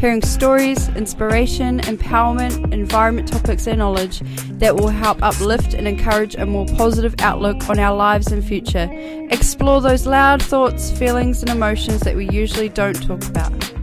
hearing stories, inspiration, empowerment, environment topics and knowledge that will help uplift and encourage a more positive outlook on our lives and future. Explore those loud thoughts, feelings and emotions that we usually don't talk about.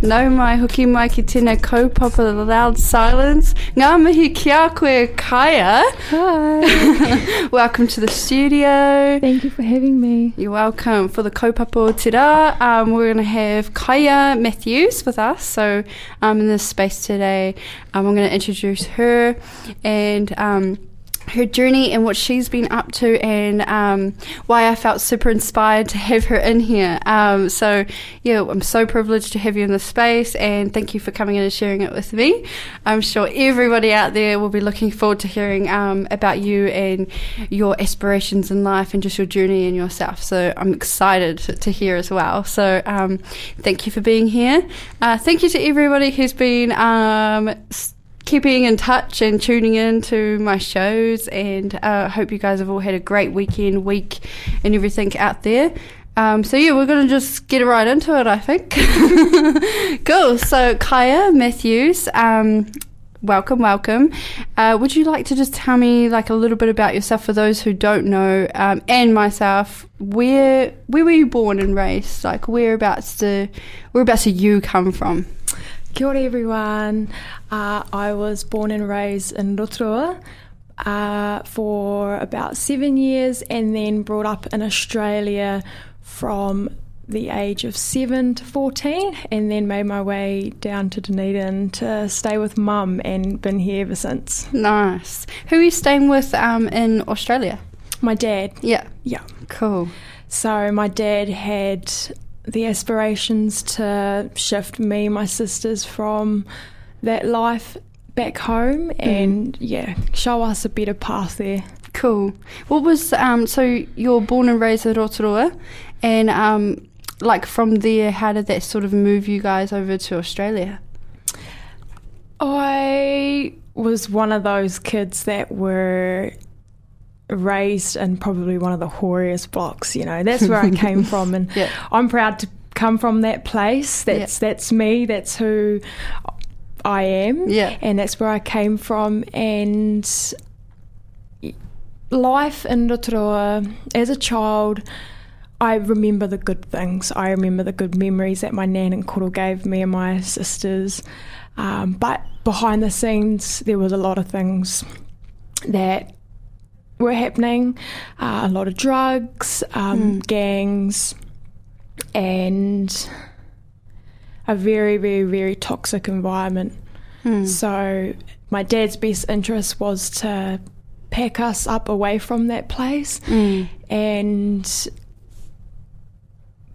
Nau mai hoki mai ki tēnei kaupapa the loud silence. Ngā mihi kia koe Kaya. Hi. Welcome to the studio. Thank you for having me. You're welcome. For the kaupapa te um, we're going to have Kaya Matthews with us. So um, in this space today, um, I'm going to introduce her and... Um, her journey and what she's been up to, and um, why I felt super inspired to have her in here. Um, so, yeah, I'm so privileged to have you in this space, and thank you for coming in and sharing it with me. I'm sure everybody out there will be looking forward to hearing um, about you and your aspirations in life and just your journey and yourself. So, I'm excited to hear as well. So, um, thank you for being here. Uh, thank you to everybody who's been um, keeping in touch and tuning in to my shows and uh, hope you guys have all had a great weekend week and everything out there. Um, so yeah we're going to just get right into it i think. Cool. So kaya matthews um, welcome welcome. Uh, would you like to just tell me like a little bit about yourself for those who don't know um, and myself? Where where were you born and raised? Like whereabouts do whereabouts do you come from Kia ora everyone. Uh, I was born and raised in Rotorua uh, for about seven years and then brought up in Australia from the age of 7 to 14 and then made my way down to Dunedin to stay with mum and been here ever since. Nice. Who are you staying with um, in Australia? My dad. Yeah. Yeah. Cool. So my dad had the aspirations to shift me, my sisters from that life back home and yeah, show us a better path there. Cool. What was um so you're born and raised in Rotorua and um like from there how did that sort of move you guys over to Australia? I was one of those kids that were raised in probably one of the hoariest blocks, you know. That's where I came from and Yeah. I'm proud to come from that place. That's that's me, that's who I am. Yeah. And that's where I came from and life in Rotorua as a child I remember the good things. I remember the good memories that my nan and koro gave me and my sisters. Um, but behind the scenes, there was a lot of things that were happening. Uh, a lot of drugs, um, gangs, and a very, very, very toxic environment. So my dad's best interest was to pack us up away from that place and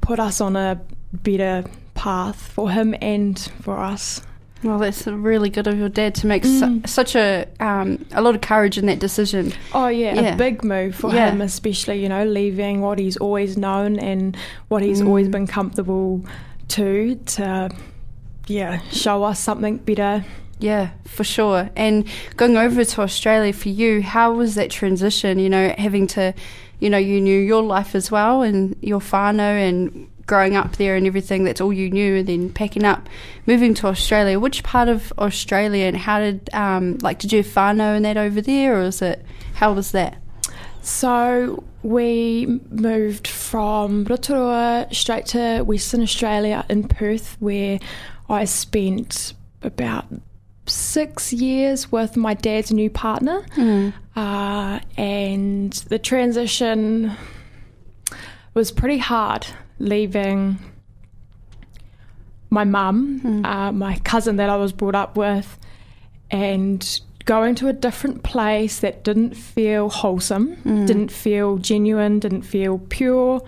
put us on a better path for him and for us. Well, that's really good of your dad to make su- such a um, a lot of courage in that decision. Oh yeah, Yeah. a big move for Yeah. him, especially you know leaving what he's always known and what he's always been comfortable to to yeah show us something better. Yeah, for sure. And going over to Australia for you, how was that transition? You know, having to, you know, you knew your life as well and your whānau and growing up there and everything, that's all you knew, and then packing up, moving to Australia. Which part of Australia and how did, um, like, did you have whānau and that over there, or was it, how was that? So we moved from Rotorua straight to Western Australia in Perth, where I spent about six years with my dad's new partner. Uh, and the transition was pretty hard leaving my mum, uh, my cousin that I was brought up with, and going to a different place that didn't feel wholesome, Mm. didn't feel genuine, didn't feel pure.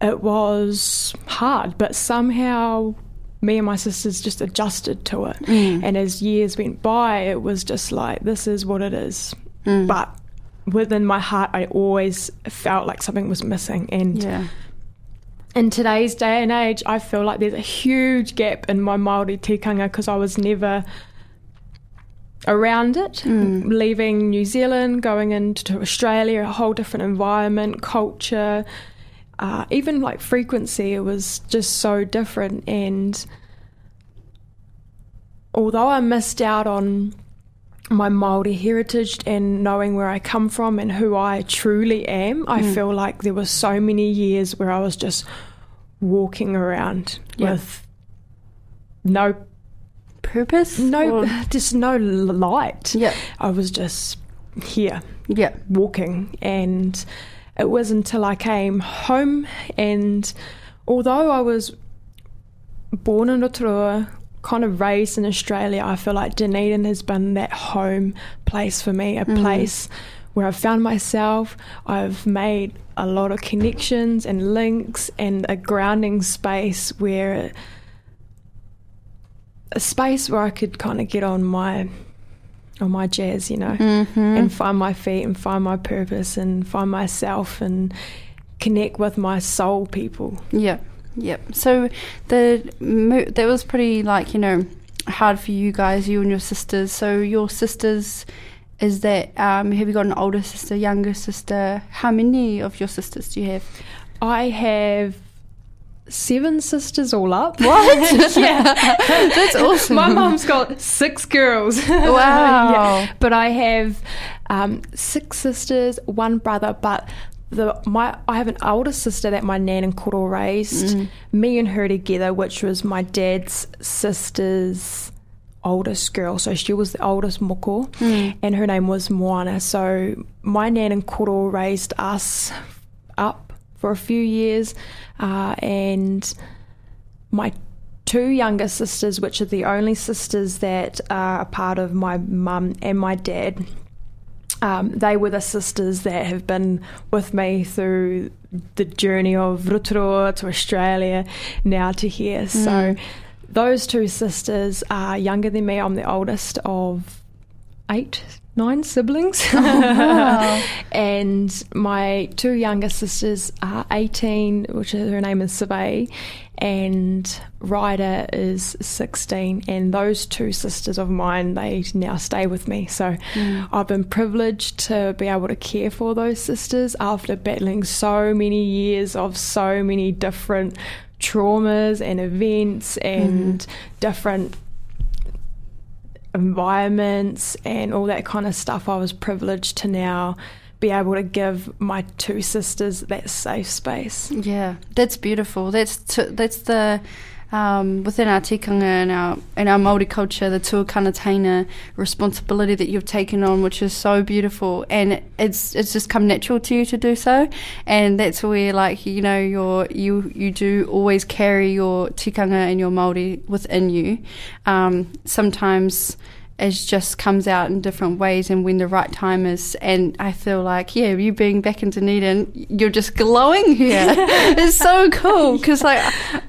It was hard, but somehow me and my sisters just adjusted to it. Mm. And as years went by, it was just like, this is what it is. Mm. But within my heart, I always felt like something was missing. And yeah. In today's day and age, I feel like there's a huge gap in my Māori tikanga because I was never around it. Mm. Leaving New Zealand, going into Australia, a whole different environment, culture, uh, even like frequency, it was just so different. And although I missed out on my Maori heritage and knowing where I come from and who I truly am, I Mm. feel like there were so many years where I was just walking around Yeah. with no Purpose? no Or- just no light. yeah. I was just here Yeah. walking and it was until I came home and although I was born in Rotorua, kind of raised in Australia, I feel like Dunedin has been that home place for me, a Mm. place where I've found myself. I've made a lot of connections and links and a grounding space where a space where I could kind of get on my on my jazz, you know Mm-hmm. and find my feet and find my purpose and find myself and connect with my soul people. Yeah, yep. So the mo- that was pretty like you know hard for you guys, you and your sisters. So your sisters is that um, have you got an older sister, younger sister? How many of your sisters do you have? I have seven sisters all up. What? yeah. That's awesome. My mum's got six girls. Wow. But I have um, six sisters, one brother, but the my I have an older sister that my nan and koro raised. Mm. Me and her together, which was my dad's sister's oldest girl. So she was the oldest moko, Mm. and her name was Moana. So my nan and koro raised us up for a few years, uh, and my two younger sisters, which are the only sisters that are a part of my mum and my dad. Um, they were the sisters that have been with me through the journey of Rotorua to Australia, now to here. So, those two sisters are younger than me. I'm the oldest of eight, nine siblings. wow. and my two younger sisters are 18, which is, her name is Sabe, and Ryder is 16. And those two sisters of mine, they now stay with me. So Mm. I've been privileged to be able to care for those sisters after battling so many years of so many different traumas and events and different environments and all that kind of stuff. I was privileged to now be able to give my two sisters that safe space. Yeah, that's beautiful. That's t- that's the um, within our tikanga and our and our Maori culture, the tuakana taina responsibility that you've taken on, which is so beautiful, and it's it's just come natural to you to do so, and that's where like you know your you you do always carry your tikanga and your Maori within you. Um, sometimes it just comes out in different ways and when the right time is. And I feel like yeah you being back in Dunedin you're just glowing here. It's so cool. Because like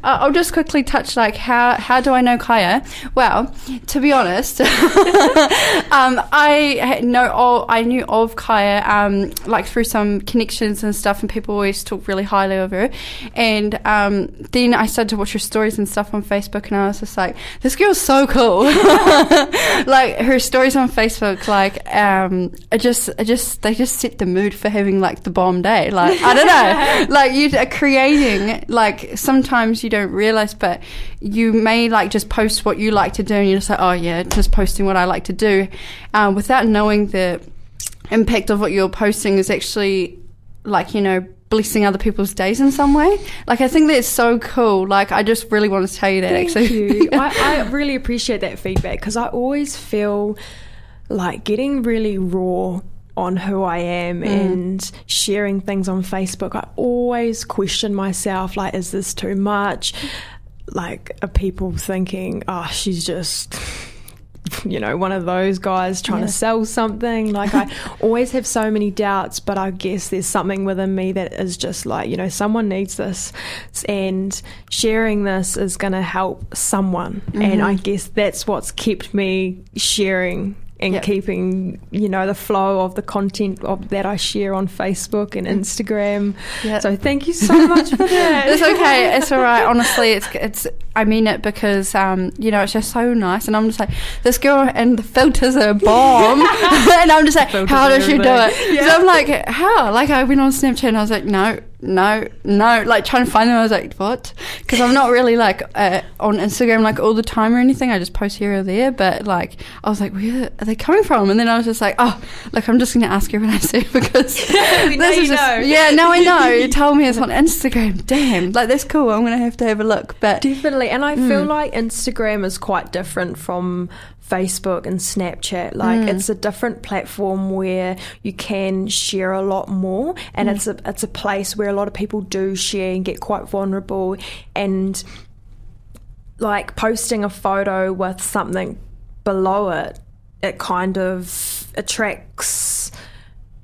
I'll just quickly touch like how how do I know Kaya? Well to be honest um, I know all I knew of Kaya um, like through some connections and stuff and people always talk really highly of her. And um, then I started to watch her stories and stuff on Facebook and I was just like this girl's so cool. like her stories on Facebook, like um, it just, it just, they just set the mood for having like the bomb day. Like I don't know, like you are creating. Like sometimes you don't realize, but you may like just post what you like to do, and you're just like, oh yeah, just posting what I like to do, um, without knowing the impact of what you're posting is actually like you know blessing other people's days in some way. Like I think that's so cool. Like I just really want to tell you that Thank actually. you. I, I really appreciate that feedback because I always feel like getting really raw on who I am mm. and sharing things on Facebook. I always question myself like, is this too much? Like, are people thinking, oh, she's just you know, one of those guys trying Yeah. to sell something. Like I always have so many doubts, but I guess there's something within me that is just like, you know, someone needs this and sharing this is going to help someone. And I mm-hmm. guess that's what's kept me sharing and Yep. keeping, you know, the flow of the content of that I share on Facebook and Instagram. Yep. So thank you so much for that. It's okay. It's all right. Honestly, it's it's. I mean it because um, you know, it's just so nice, and I'm just like this girl, and the filters are bomb, and I'm just like, how does she do it? So I'm like, how? Like I went on Snapchat, and I was like, no, no, no. Like trying to find them, I was like, what? Because I'm not really like uh, on Instagram like all the time or anything. I just post here or there, but like I was like, where are they coming from? And then I was just like, oh, like I'm just gonna ask her when I see her because We know this you is just- know. yeah, now I know. You told me it's on Instagram. Damn, like that's cool. I'm gonna have to have a look. But Definitely. And I feel Mm. like Instagram is quite different from Facebook and Snapchat. Like Mm. it's a different platform where you can share a lot more and Mm. it's a it's a place where a lot of people do share and get quite vulnerable and like posting a photo with something below it it kind of attracts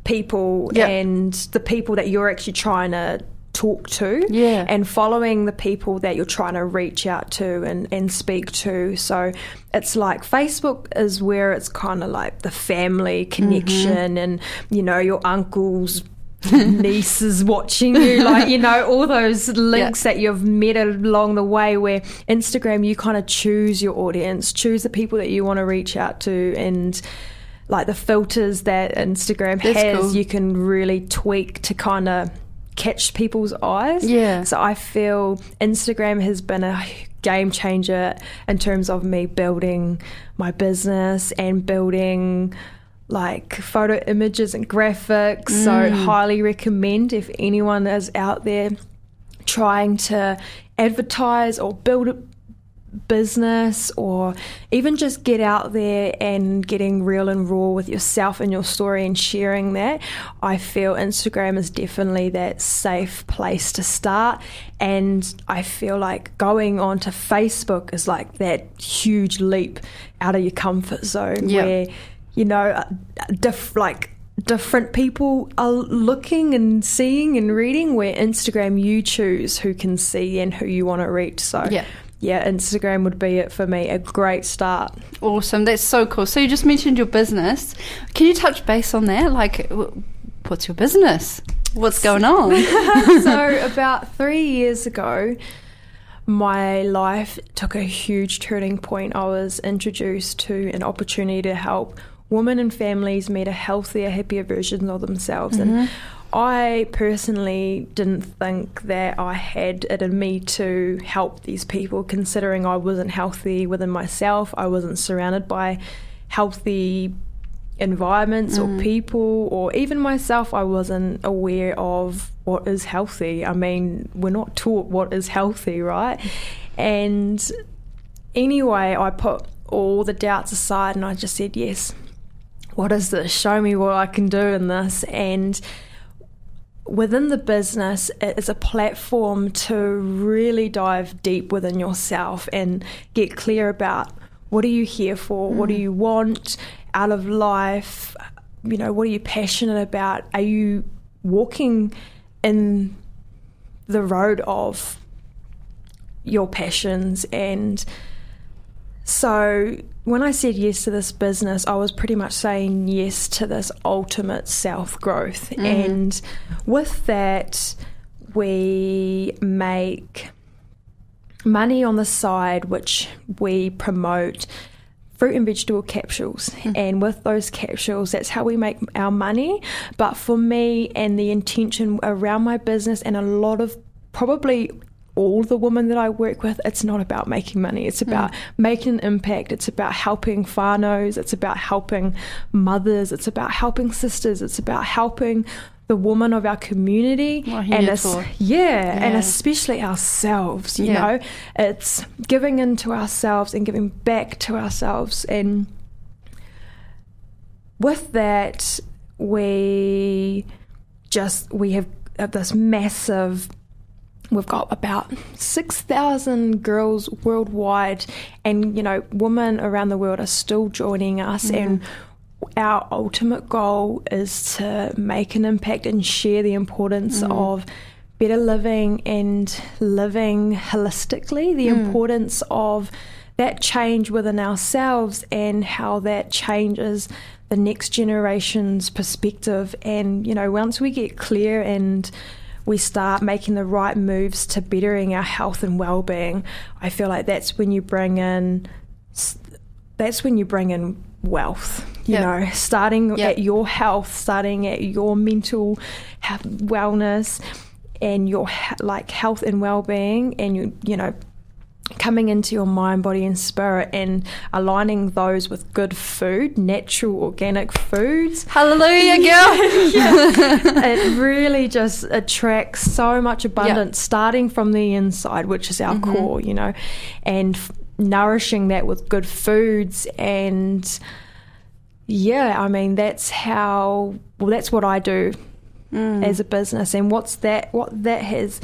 people Yeah. and the people that you're actually trying to talk to Yeah. and following the people that you're trying to reach out to and, and speak to so it's like facebook is where it's kind of like the family connection mm-hmm. and you know your uncles nieces watching you like you know all those links that you've met along the way where instagram you kind of choose your audience choose the people that you want to reach out to and like the filters that instagram That's has cool. you can really tweak to kind of catch people's eyes Yeah. so i feel instagram has been a game changer in terms of me building my business and building like photo images and graphics. So, Mm. highly recommend if anyone is out there trying to advertise or build a business or even just get out there and getting real and raw with yourself and your story and sharing that i feel instagram is definitely that safe place to start and i feel like going onto facebook is like that huge leap out of your comfort zone Yep. where you know uh, diff- like different people are looking and seeing and reading where instagram you choose who can see and who you want to reach so Yeah. Yeah, Instagram would be it for me. A great start. awesome. That's so cool. So you just mentioned your business. Can you touch base on that? Like, what's your business? What's going on? so, about three years ago, my life took a huge turning point. I was introduced to an opportunity to help women and families meet a healthier, happier version of themselves. And mm-hmm. I personally didn't think that I had it in me to help these people, considering I wasn't healthy within myself. I wasn't surrounded by healthy environments or mm. people or even myself I wasn't aware of what is healthy. I mean, we're not taught what is healthy, right? And anyway, I put all the doubts aside and I just said, Yes, what is this? Show me what I can do in this. And within the business, it is a platform to really dive deep within yourself and get clear about what are you here for? What do mm. you want out of life? You know, what are you passionate about? Are you walking in the road of your passions and so when I said yes to this business, I was pretty much saying yes to this ultimate self growth. Mm-hmm. And with that, we make money on the side, which we promote fruit and vegetable capsules. Mm-hmm. And with those capsules, that's how we make our money. But for me and the intention around my business, and a lot of probably all the women that I work with, it's not about making money. It's about mm. making an impact. It's about helping whānaus. It's about helping mothers. It's about helping sisters. It's about helping the woman of our community. And for. yeah, and especially ourselves, you Yeah. know. It's giving into ourselves and giving back to ourselves. And with that, we just, we have this massive We've got about 6,000 girls worldwide, and you know, women around the world are still joining us. Mm. And our ultimate goal is to make an impact and share the importance mm. of better living and living holistically, the mm. importance of that change within ourselves and how that changes the next generation's perspective. And, you know, once we get clear and we start making the right moves to bettering our health and well-being, I feel like that's when you bring in that's when you bring in wealth. You Yep. know, starting Yep. at your health, starting at your mental health, wellness, and your like health and well-being, and you you know coming into your mind, body, and spirit, and aligning those with good food, natural, organic foods. Hallelujah, girl. it really just attracts so much abundance starting from the inside, which is our mm-hmm. core, you know, and f- nourishing that with good foods. And yeah, I mean, that's how, well, that's what I do mm. as a business. And what's that, what that has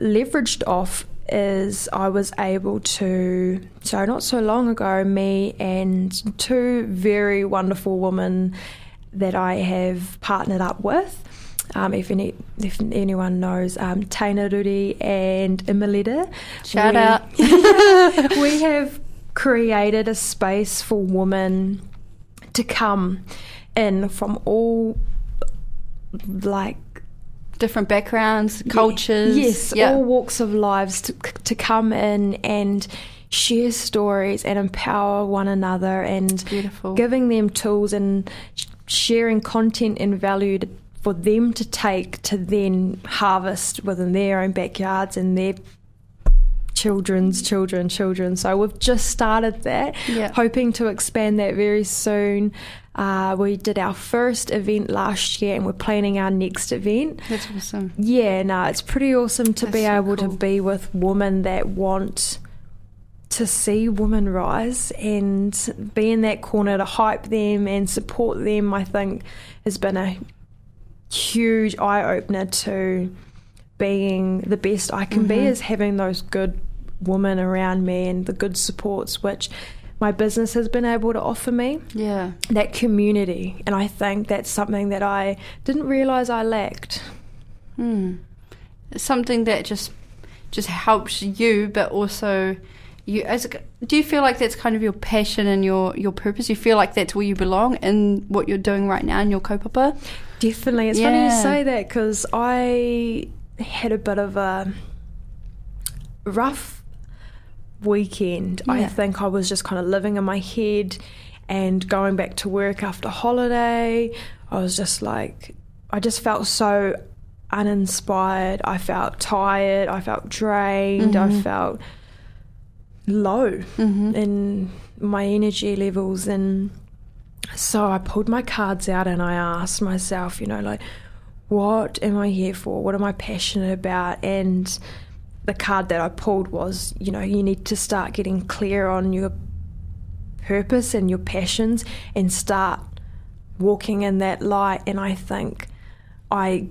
leveraged off is I was able to, so not so long ago, me and two very wonderful women that I have partnered up with. Um, if any, if anyone knows, um, Taina Ruri and Imelida. Shout we- out. we have created a space for women to come in from all like Different backgrounds, cultures. Yes, Yeah. all walks of lives to, to come in and share stories and empower one another and Beautiful. giving them tools and sharing content and value to, for them to take to then harvest within their own backyards and their children's children children so we've just started that Yeah. hoping to expand that very soon uh, we did our first event last year and we're planning our next event That's awesome. yeah, no, it's pretty awesome to That's be so able cool. to be with women that want to see women rise and be in that corner to hype them and support them. I think has been a huge eye opener to being the best I can Mm-hmm. be is having those good women around me and the good supports which my business has been able to offer me Yeah. that community and I think that's something that I didn't realize I lacked. Hmm. Something that just just helps you, but also you. As do you feel like that's kind of your passion and your your purpose? You feel like that's where you belong in what you're doing right now in your kaupapa? Definitely. It's funny you say that because I had a bit of a rough weekend. I think I was just kind of living in my head and going back to work after holiday. I was just like, I just felt so uninspired. I felt tired. I felt drained. I mm-hmm. felt low mm-hmm. in my energy levels and so I pulled my cards out and I asked myself, you know, like, what am I here for? What am I passionate about? And the card that I pulled was, you know, you need to start getting clear on your purpose and your passions and start walking in that light. And I think I,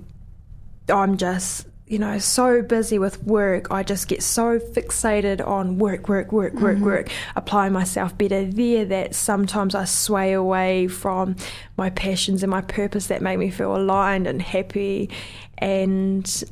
I'm just, you know, so busy with work. I just get so fixated on work, work, work, work, mm-hmm. work, applying myself better there that sometimes I sway away from my passions and my purpose that make me feel aligned and happy. And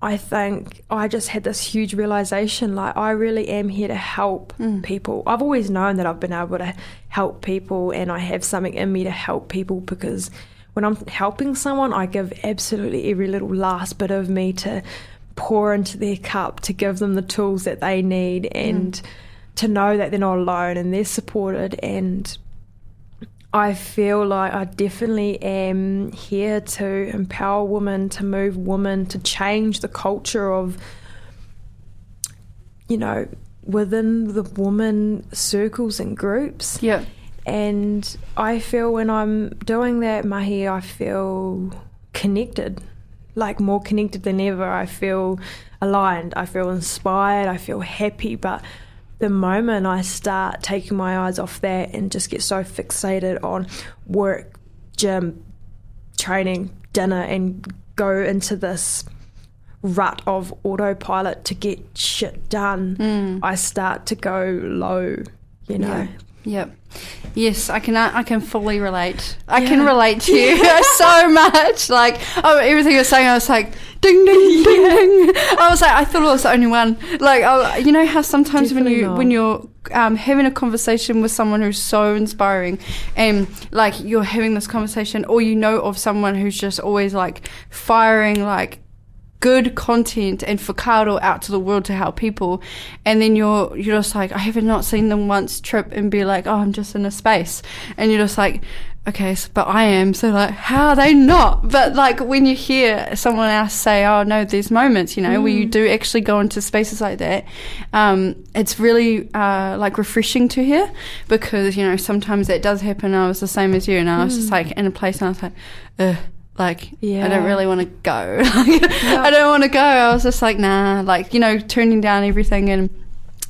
I think I just had this huge realization like, I really am here to help mm. people. I've always known that I've been able to help people and I have something in me to help people because when I'm helping someone, I give absolutely every little last bit of me to pour into their cup to give them the tools that they need mm. and to know that they're not alone and they're supported and I feel like I definitely am here to empower women, to move women, to change the culture of, you know, within the woman circles and groups. Yeah. And I feel when I'm doing that, Mahi, I feel connected, like more connected than ever. I feel aligned, I feel inspired, I feel happy. But the moment I start taking my eyes off that and just get so fixated on work, gym, training, dinner, and go into this rut of autopilot to get shit done, mm. I start to go low, you know. Yeah. Yep. Yes, I can. I can fully relate. I can relate to you so much. Like, oh, everything you're saying, I was like, ding, ding, ding, ding. I was like, I thought I was the only one. Like, I, you know how sometimes when you not. when you're um, having a conversation with someone who's so inspiring, and like you're having this conversation, or you know of someone who's just always like firing like good content and whakaaro out to the world to help people. And then you're you're just like I have not seen them once trip and be like oh I'm just in a space. And you're just like okay s- but I am. So like how are they not? But like when you hear someone else say oh no there's moments you know where you do actually go into spaces like that um, it's really uh, like refreshing to hear because you know sometimes that does happen. I was the same as you and I was just like in a place and I was like Ugh. Like, yeah. I don't really want to go. I don't want to go. I was just like, nah, like, you know, turning down everything. And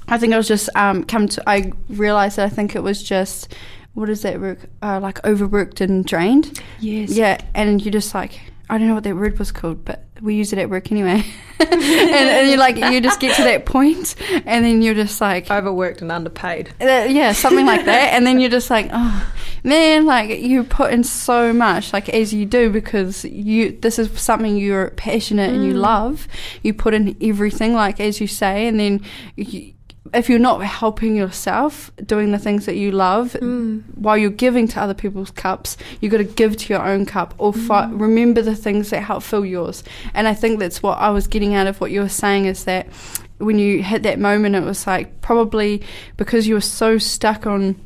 I think I was just, um, come to, I realized that I think it was just, what is that word? Uh, like overworked and drained. Yes. Yeah. And you just like, I don't know what that word was called, but we use it at work anyway. and, and you like, you just get to that point and then you're just like, Overworked and underpaid. uh, yeah, something like that. And then you're just like, oh man, like you put in so much, like as you do, because you this is something you're passionate and you mm. love. You put in everything, like as you say, and then. You, if you're not helping yourself doing the things that you love mm. while you're giving to other people's cups, you've got to give to your own cup or fi- mm. remember the things that help fill yours. And I think that's what I was getting out of what you were saying is that when you hit that moment, it was like probably because you were so stuck on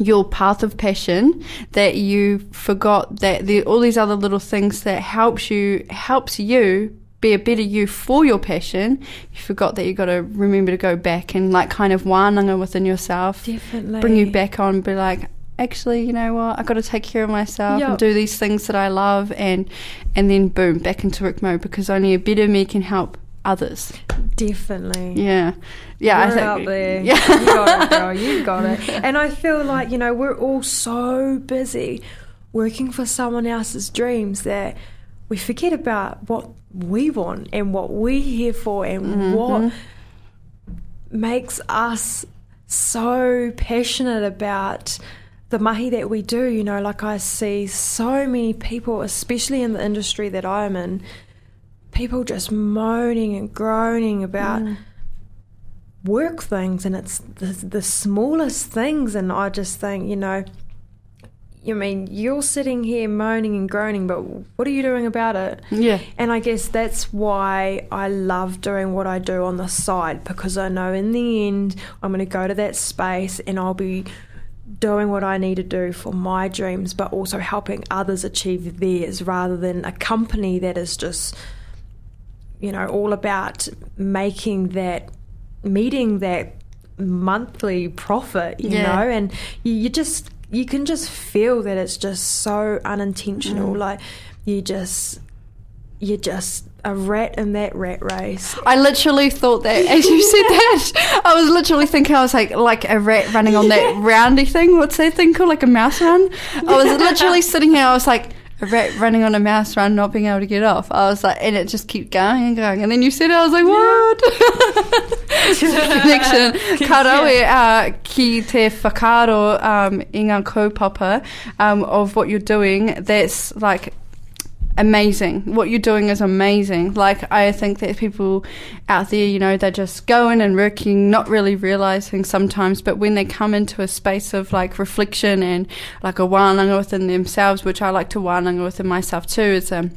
your path of passion that you forgot that there all these other little things that helps you helps you be a better you for your passion you forgot that you got to remember to go back and like kind of wānanga within yourself. Definitely. bring you back on be like actually you know what? I got to take care of myself and do these things that i love and and then boom back into work mode because only a better me can help others Definitely. yeah yeah We're i think out there. yeah You got it, girl. You got it. And I feel like, you know, we're all so busy working for someone else's dreams that we forget about what we want and what we're here for and mm-hmm. what makes us so passionate about the mahi that we do. You know, like I see so many people, especially in the industry that I'm in, people just moaning and groaning about mm. work things and it's the, the smallest things and i just think you know you mean you're sitting here moaning and groaning but what are you doing about it? Yeah. And i guess that's why i love doing what i do on the side because i know in the end i'm going to go to that space and i'll be doing what i need to do for my dreams but also helping others achieve theirs rather than a company that is just you know, all about making that, meeting that monthly profit, you Yeah. know, and you, you just, you can just feel that it's just so unintentional. Mm. Like you just, you're just a rat in that rat race. I literally thought that as you said that, I was literally thinking I was like like a rat running on that roundy thing. What's that thing called? Like a mouse run. I was literally sitting here. I was like a rat running on a mouse run, not being able to get off. I was like, and it just kept going and going. And then you said it. I was like, what? Connection. Karawe uh, ki te whakaaro um, i ngā kaupapa um, of what you're doing. That's like amazing. What you're doing is amazing. Like I think that people out there, you know, they're just going and working, not really realizing sometimes, but when they come into a space of like reflection and like a wānanga within themselves, which I like to wānanga within myself too, is um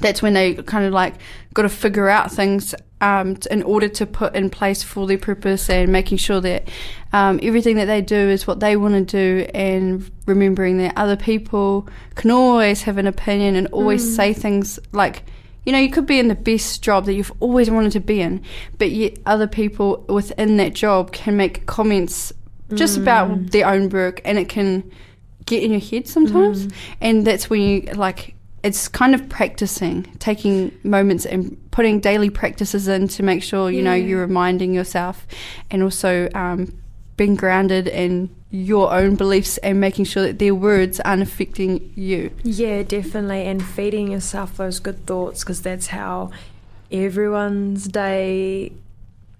that's when they kind of like got to figure out things um, t- in order to put in place for their purpose and making sure that um, everything that they do is what they want to do and remembering that other people can always have an opinion and always say things like you know you could be in the best job that you've always wanted to be in but yet other people within that job can make comments just about their own work and it can get in your head sometimes. And that's when you like it's kind of practicing taking moments and putting daily practices in to make sure you know you're reminding yourself and also um, being grounded in your own beliefs and making sure that their words aren't affecting you Yeah, definitely. And feeding yourself those good thoughts because that's how everyone's day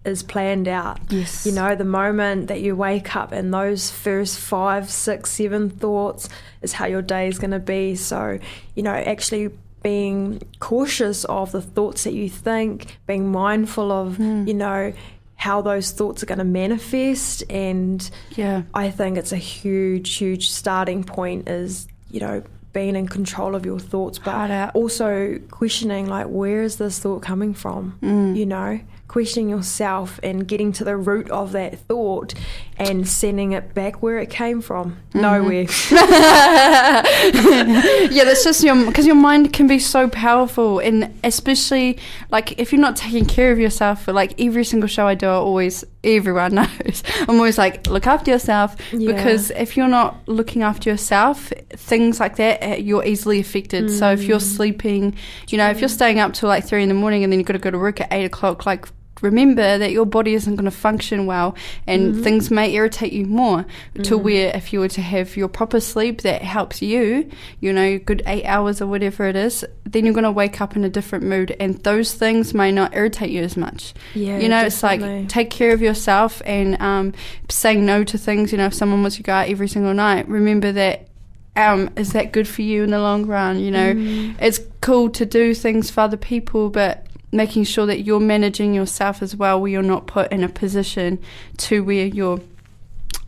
is planned out. Yes. You know, the moment that you wake up and those first five, six, seven thoughts is how your day is going to be. So, you know, actually being cautious of the thoughts that you think, being mindful of, you know, how those thoughts are going to manifest. And Yeah. I think it's a huge, huge starting point is, you know, being in control of your thoughts, but also questioning, like, where is this thought coming from? Mm. You know, questioning yourself and getting to the root of that thought and sending it back where it came from. Mm-hmm. Nowhere. yeah, that's just your because your mind can be so powerful, and especially like if you're not taking care of yourself. Like every single show I do, I always everyone knows I'm always like look after yourself Yeah. because if you're not looking after yourself, things like that uh, you're easily affected. So if Mm. you're sleeping, you know, if you're staying up till like three in the morning and then you've got to go to work at eight o'clock, like. Remember that your body isn't going to function well, and Mm-hmm. things may irritate you more. To where, if you were to have your proper sleep that helps you, you know, good eight hours or whatever it is, then you're going to wake up in a different mood, and those things may not irritate you as much. Yeah, you know, it's like take care of yourself and um, saying no to things. You know, if someone wants to go out every single night, remember that. Um, is that good for you in the long run? You know, Mm. it's cool to do things for other people, but making sure that you're managing yourself as well, where you're not put in a position to where your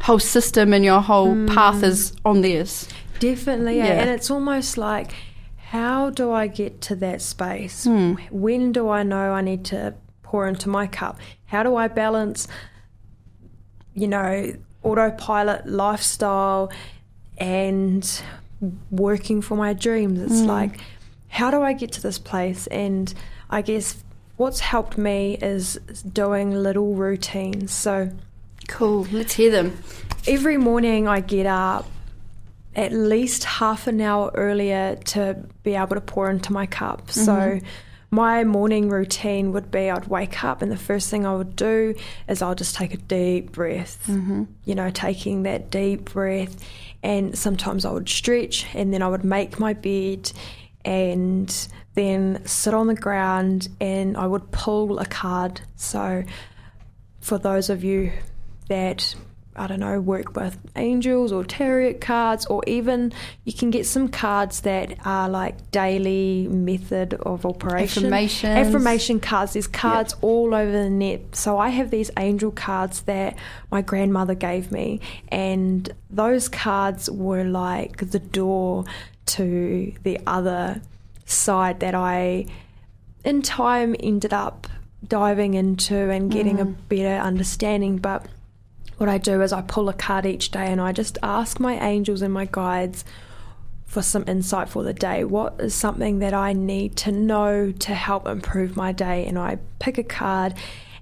whole system and your whole path is on theirs. Definitely, yeah. And it's almost like, how do I get to that space? Hmm. When do I know I need to pour into my cup? How do I balance, you know, autopilot lifestyle and working for my dreams? It's like, how do I get to this place? And I guess what's helped me is doing little routines. So, Cool. Let's hear them. every morning I get up at least half an hour earlier to be able to pour into my cup. So mm-hmm. my morning routine would be I'd wake up and the first thing I would do is I'll just take a deep breath. Mm-hmm. You know, taking that deep breath and sometimes I would stretch and then I would make my bed and then sit on the ground and I would pull a card. So for those of you that I don't know work with angels or tarot cards, or even you can get some cards that are like daily method of operation Affirmations. affirmation cards. There's cards all over the net. So I have these angel cards that my grandmother gave me, and those cards were like the door to the other side that I in time ended up diving into and getting a mm. better understanding. But what I do is I pull a card each day and I just ask my angels and my guides for some insight for the day. What is something that I need to know to help improve my day? And I pick a card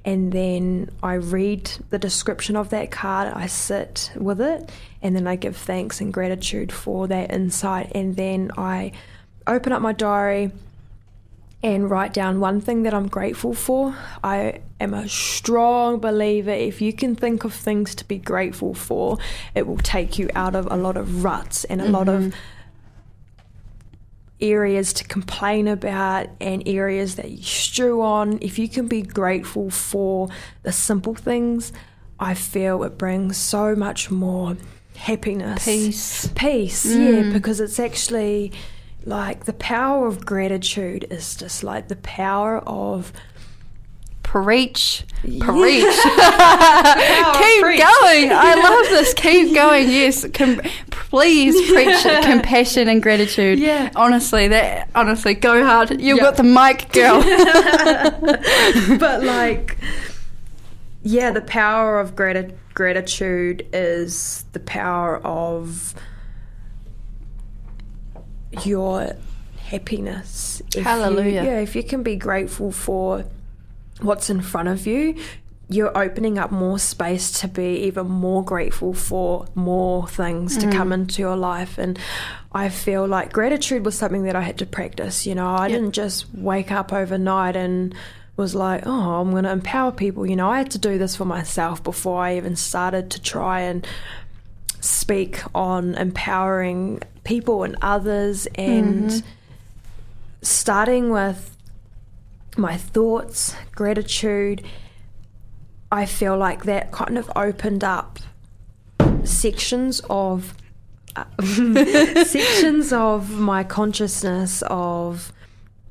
and then I read the description of that card. I sit with it and then I give thanks and gratitude for that insight. And then I open up my diary and write down one thing that I'm grateful for. I am a strong believer if you can think of things to be grateful for, it will take you out of a lot of ruts and a lot of mm-hmm. areas to complain about and areas that you stew on. If you can be grateful for the simple things, I feel it brings so much more happiness. Peace. Peace, yeah, mm. because it's actually like the power of gratitude is just like the power of Preach. Preach. Power Keep preach. going. I love this. Keep going. Yes. Com- please preach compassion and gratitude. Yeah. Honestly, that honestly, go hard. You've Yeah. got the mic, girl. but like yeah the power of grati- gratitude is the power of your happiness. If you- Hallelujah. yeah if you can be grateful for what's in front of you you're opening up more space to be even more grateful for more things to come mm. into your life. And i feel like gratitude was something that i had to practice you know. I Yep. didn't just wake up overnight and was like oh i'm going to empower people. You know i had to do this for myself before i even started to try and speak on empowering people and others and starting with my thoughts, gratitude, I feel like that kind of opened up sections of uh, sections of my consciousness of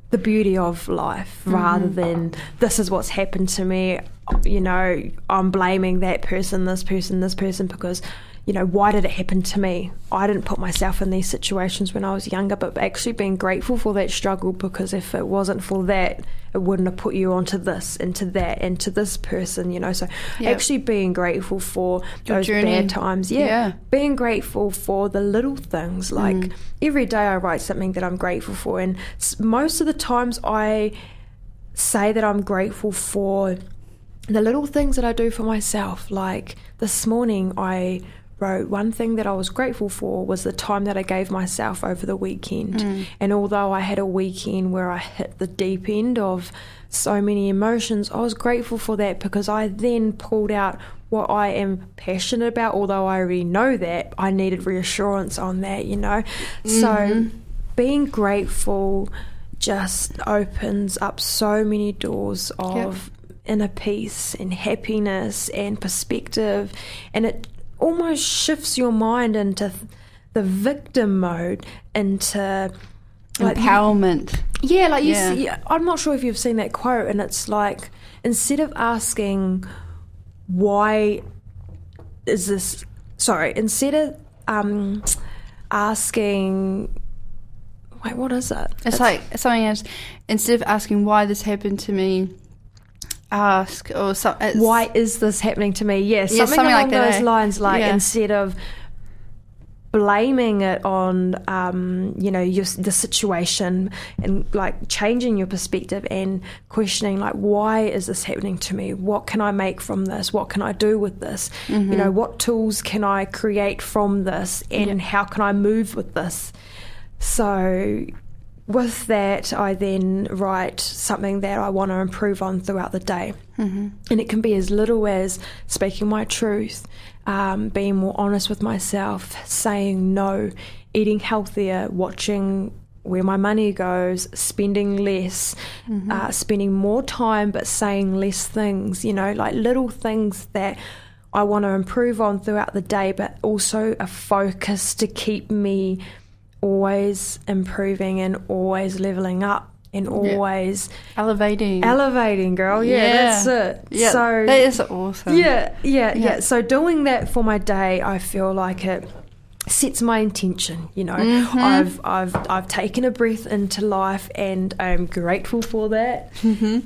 the beauty of life rather than this is what's happened to me. You know i'm blaming that person this person this person because you know why did it happen to me i didn't put myself in these situations when i was younger but actually being grateful for that struggle because if it wasn't for that it wouldn't have put you onto this into that and to this person you know so Yep. actually being grateful for Your those journey. bad times yeah, Yeah. being grateful for the little things like Mm. every day i write something that i'm grateful for and most of the times i say that i'm grateful for the little things that i do for myself like this morning i wrote one thing that i was grateful for was the time that i gave myself over the weekend. Mm. And although i had a weekend where i hit the deep end of so many emotions i was grateful for that because i then pulled out what I am passionate about, although I already know that, I needed reassurance on that, you know. So mm-hmm. being grateful just opens up so many doors of inner peace and happiness and perspective, and it almost shifts your mind into the victim mode into like Empowerment. yeah, like you Yeah. see, I'm not sure if you've seen that quote, and it's like instead of asking why is this sorry, instead of um, asking wait, what is it? It's like something else. Instead of asking why this happened to me, ask or something. why is this happening to me? Yeah, something, something along like that, those eh? lines. Like Yeah. instead of blaming it on, um, you know, your, the situation and like changing your perspective and questioning, like, why is this happening to me? What can I make from this? What can I do with this? You know, what tools can I create from this? And how can I move with this? So with that, I then write something that I want to improve on throughout the day. Mm-hmm. And it can be as little as speaking my truth, um, being more honest with myself, saying no, eating healthier, watching where my money goes, spending less, uh, spending more time but saying less things, you know, like little things that I want to improve on throughout the day, but also a focus to keep me always improving and always leveling up and always elevating. elevating, girl. Yeah, that's it. Yeah, so that is awesome. yeah, yeah, yeah, Yeah. So doing that for my day, I feel like it sets my intention. You know, Mm-hmm. I've I've I've taken a breath into life, and I'm grateful for that. Mm-hmm.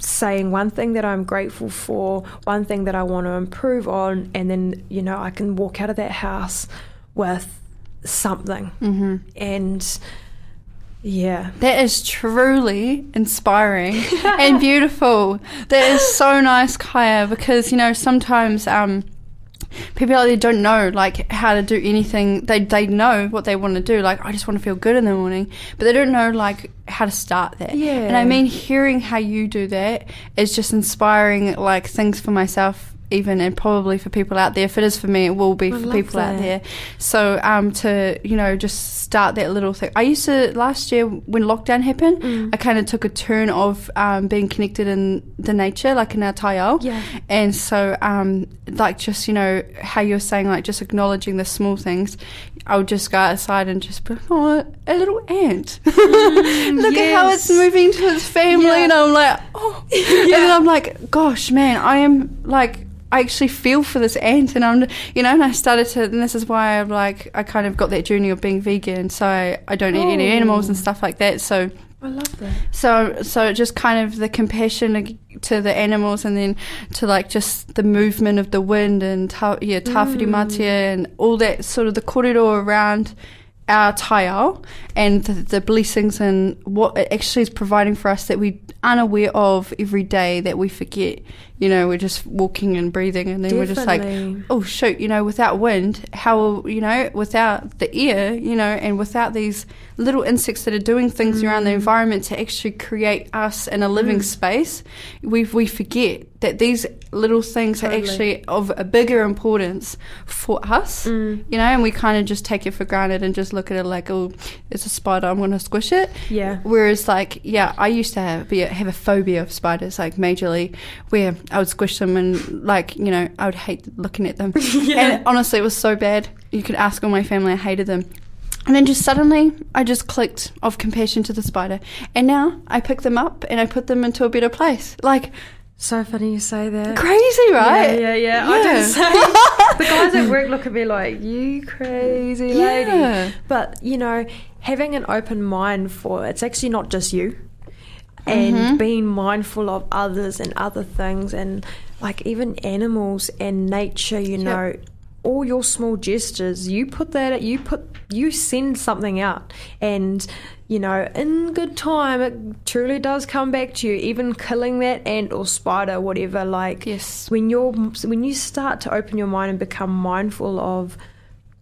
Saying one thing that I'm grateful for, one thing that I want to improve on, and then you know I can walk out of that house with something, Mm-hmm. and yeah, That is truly inspiring and beautiful. That is so nice, Kaya, because you know sometimes um, people out there don't know like how to do anything. They they know what they want to do. Like I just want to feel good in the morning, but they don't know like how to start that. Yeah. And I mean, hearing how you do that is just inspiring. Like things for myself. Even and probably for people out there, if it is for me, it will be I for people out there. So um, to you know just start that little thing. I used to last year when lockdown happened. Mm. I kind of took a turn of um, being connected in the nature, like in our taiao. Yeah. And so um, like just you know how you're saying like just acknowledging the small things. I would just go outside and just be like, oh, a little ant. Look at how it's moving to its family, Yeah. and I'm like, oh, and then I'm like, gosh, man, I am like. I actually feel for this ant, and I'm, you know, and I started to, and this is why I'm like, I kind of got that journey of being vegan, so I, I don't eat any Oh. animals and stuff like that. So, I love that. so, so just kind of the compassion to the animals, and then to like just the movement of the wind and ta- yeah, Tāwhirimātea mm. and all that sort of the corridor around our taiao and the, the blessings and what it actually is providing for us that we unaware of every day that we forget. You know, we're just walking and breathing, and then we're just like, oh shoot, you know, without wind, how you know, without the air, you know, and without these little insects that are doing things around Mm. the environment to actually create us in a living space, we we forget that these little things Totally. are actually of a bigger importance for us, Mm. you know, and we kind of just take it for granted and just look at it like, oh, it's a spider, I'm going to squish it. Yeah. Whereas, like, yeah, I used to have, be, have a phobia of spiders, like, majorly, where I would squish them and, like, you know, I would hate looking at them. yeah. And honestly, it was so bad. You could ask all my family, I hated them. And then just suddenly, I just clicked of compassion to the spider. And now I pick them up and I put them into a better place. Like, So funny you say that. crazy, right? Yeah, yeah, yeah. I Yeah. did say the guys at work look at me like you crazy lady. Yeah. But you know, having an open mind for it's actually not just you, and Mm-hmm. being mindful of others and other things, and like even animals and nature. You know, all your small gestures. You put that. You put. You send something out, and you know, in good time, it truly does come back to you. Even killing that ant or spider, whatever. Like Yes. when you're when you start to open your mind and become mindful of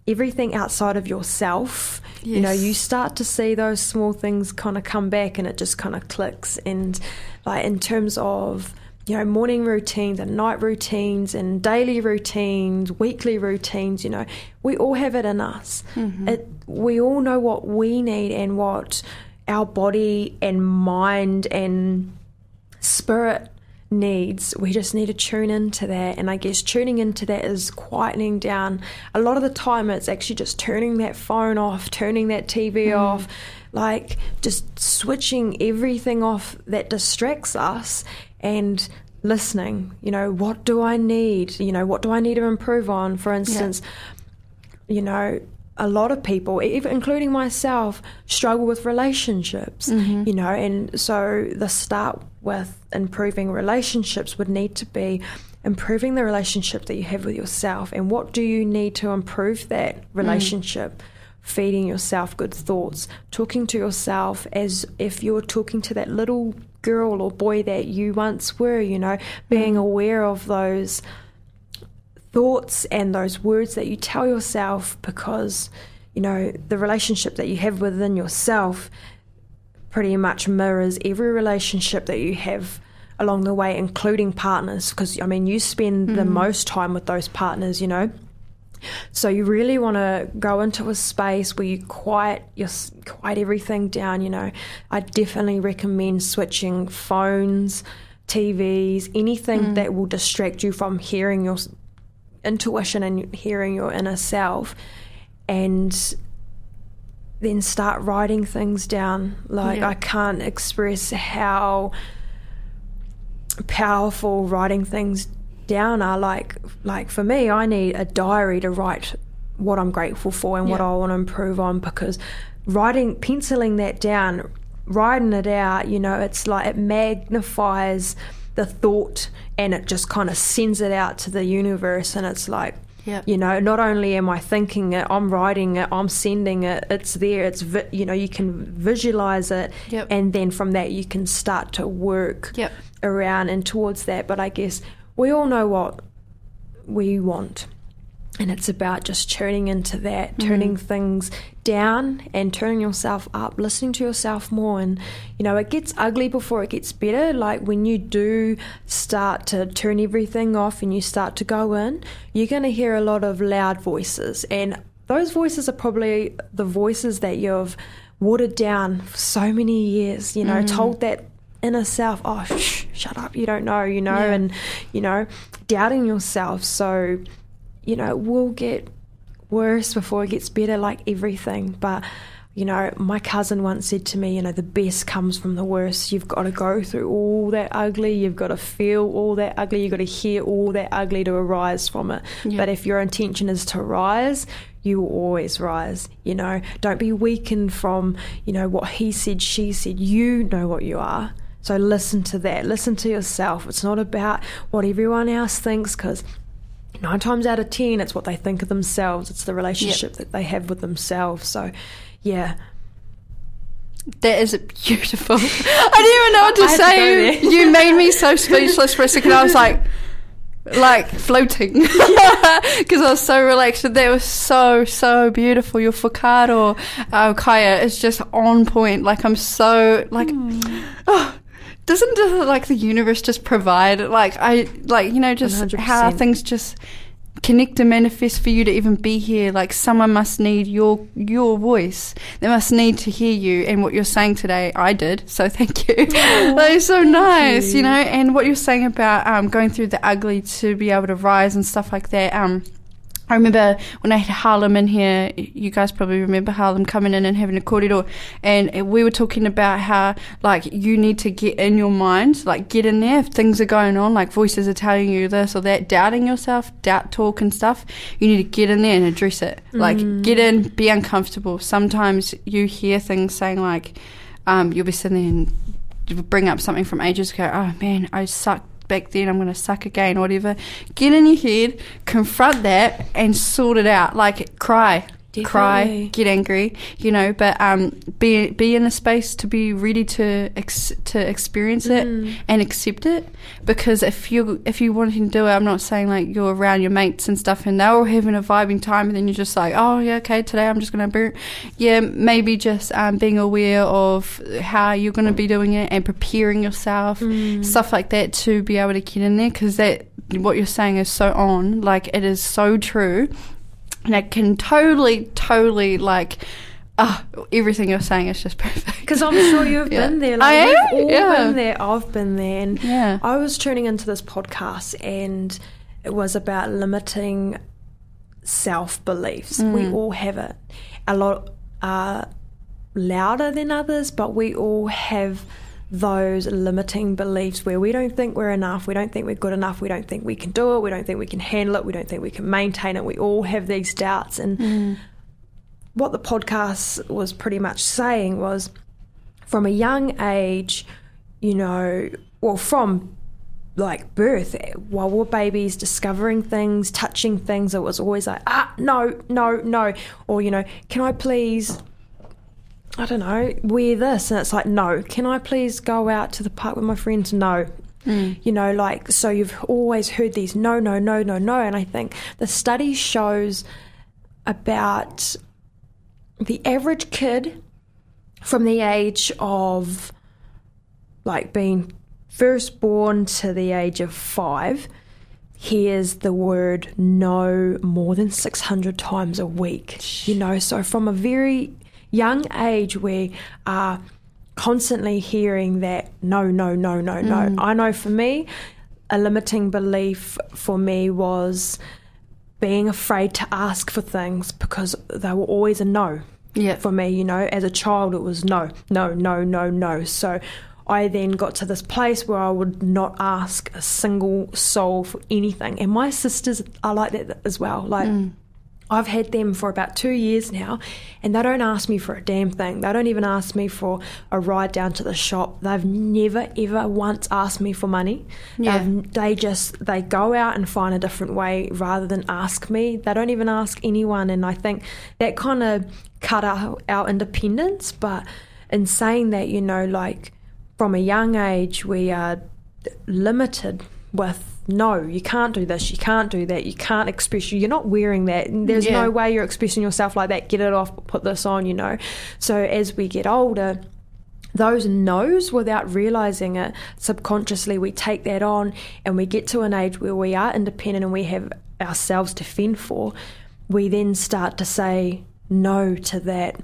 everything outside of yourself you know you start to see those small things kind of come back and it just kind of clicks and like in terms of you know morning routines and night routines and daily routines weekly routines you know we all have it in us mm-hmm. it, we all know what we need and what our body and mind and spirit needs. We just need to tune into that. And I guess tuning into that is quietening down. A lot of the time, it's actually just turning that phone off, turning that TV mm. off, like just switching everything off that distracts us and listening. You know, what do I need? You know, what do I need to improve on? For instance, you know, a lot of people, even including myself, struggle with relationships. Mm-hmm. You know, and so the start with improving relationships would need to be improving the relationship that you have with yourself. And what do you need to improve that mm. relationship? Feeding yourself good thoughts, talking to yourself as if you're talking to that little girl or boy that you once were, you know, being mm. aware of those thoughts and those words that you tell yourself because you know the relationship that you have within yourself pretty much mirrors every relationship that you have along the way including partners because i mean you spend the mm. most time with those partners you know so you really want to go into a space where you quiet your quiet everything down. You know, I definitely recommend switching phones, TVs, anything mm. that will distract you from hearing your intuition and hearing your inner self, and then start writing things down. Like Yeah. I can't express how powerful writing things down are like like for me I need a diary to write what I'm grateful for and what I want to improve on because writing penciling that down writing it out you know it's like it magnifies the thought and it just kind of sends it out to the universe and it's like Yep. you know not only am I thinking it I'm writing it I'm sending it it's there it's vi- you know you can visualize it Yep. and then from that you can start to work Yep. around and towards that. But I guess we all know what we want. And it's about just turning into that, mm-hmm. turning things down and turning yourself up, listening to yourself more. And, you know, it gets ugly before it gets better. Like when you do start to turn everything off and you start to go in, you're going to hear a lot of loud voices. And those voices are probably the voices that you've watered down for so many years, you know, mm-hmm. told that inner self, oh, shh, shut up, you don't know, you know, Yeah. and, you know, doubting yourself. So, you know, it will get worse before it gets better, like everything. But, you know, my cousin once said to me, you know, the best comes from the worst. You've got to go through all that ugly. You've got to feel all that ugly. You've got to hear all that ugly to arise from it. Yeah. But if your intention is to rise, you will always rise. You know, don't be weakened from, you know, what he said, she said. You know what you are. So listen to that. Listen to yourself. It's not about what everyone else thinks because nine times out of ten, it's what they think of themselves. It's the relationship that they have with themselves. So, yeah. That is beautiful. I didn't even know what to had to say. you made me so speechless for a second. I was like, like floating because I was so relaxed. That was so so beautiful. Your whakaaro, uh, Kaya, is just on point. Like I'm so like, oh, doesn't like the universe just provide like I like you know just how 100%. things just connect and manifest for you to even be here. Like someone must need your your voice. They must need to hear you and what you're saying today. I did, so thank you. that is so nice, you. you. know. And what you're saying about um, going through the ugly to be able to rise and stuff like that. Um, I remember when I had Harlem in here, you guys probably remember Harlem coming in and having a kōrero, and we were talking about how, like, you need to get in your mind, like, get in there if things are going on, like, voices are telling you this or that, doubting yourself, doubt talk and stuff. You need to get in there and address it. Mm. Like, get in, be uncomfortable. Sometimes you hear things saying, like, um, you'll be sitting there and bring up something from ages ago, oh man, I suck back then, I'm going to suck again, whatever. Get in your head, confront that, and sort it out. Like, cry. Definitely. cry, get angry, you know, but um, be be in a space to be ready to ex- to experience it mm. and accept it. Because if you if you wanting to do it, I'm not saying like you're around your mates and stuff, and they're all having a vibing time, and then you're just like, oh yeah, okay, today I'm just gonna burn. Yeah, maybe just um, being aware of how you're gonna be doing it and preparing yourself, mm. stuff like that, to be able to get in there. Because that what you're saying is so on, like it is so true and I can totally, totally like. Oh, everything you're saying is just perfect. Because I'm sure you've yeah. been there. Like, I am. We've all yeah. been there. I've been there. And yeah. I was tuning into this podcast, and it was about limiting self beliefs. Mm. We all have it. A lot are louder than others, but we all have those limiting beliefs where we don't think we're enough, we don't think we're good enough, we don't think we can do it, we don't think we can handle it, we don't think we can maintain it. We all have these doubts. And mm. what the podcast was pretty much saying was from a young age, you know, well, from like birth, while we're babies, discovering things, touching things, it was always like, ah, no, no, no. Or, you know, can I please I don't know, wear this. And it's like, no, can I please go out to the park with my friends? No. Mm. You know, like, so you've always heard these no, no, no, no, no. And I think the study shows about the average kid from the age of like being first born to the age of five hears the word no more than 600 times a week. You know, so from a very young age we are constantly hearing that no, no, no, no, no. Mm. I know for me, a limiting belief for me was being afraid to ask for things because they were always a no. Yeah. For me, you know, as a child, it was no, no, no, no, no. So I then got to this place where I would not ask a single soul for anything. And my sisters are like that as well. Like, mm. I've had them for about two years now, and they don't ask me for a damn thing. They don't even ask me for a ride down to the shop. They've never, ever once asked me for money. Yeah. they just they go out and find a different way rather than ask me. They don't even ask anyone, and I think that kind of cut our, our independence. But in saying that, you know, like from a young age, we are limited with no, you can't do this, you can't do that, you can't express you're not wearing that. There's yeah. no way you're expressing yourself like that. Get it off, put this on, you know. So as we get older, those no's without realizing it subconsciously we take that on and we get to an age where we are independent and we have ourselves to fend for we then start to say no to that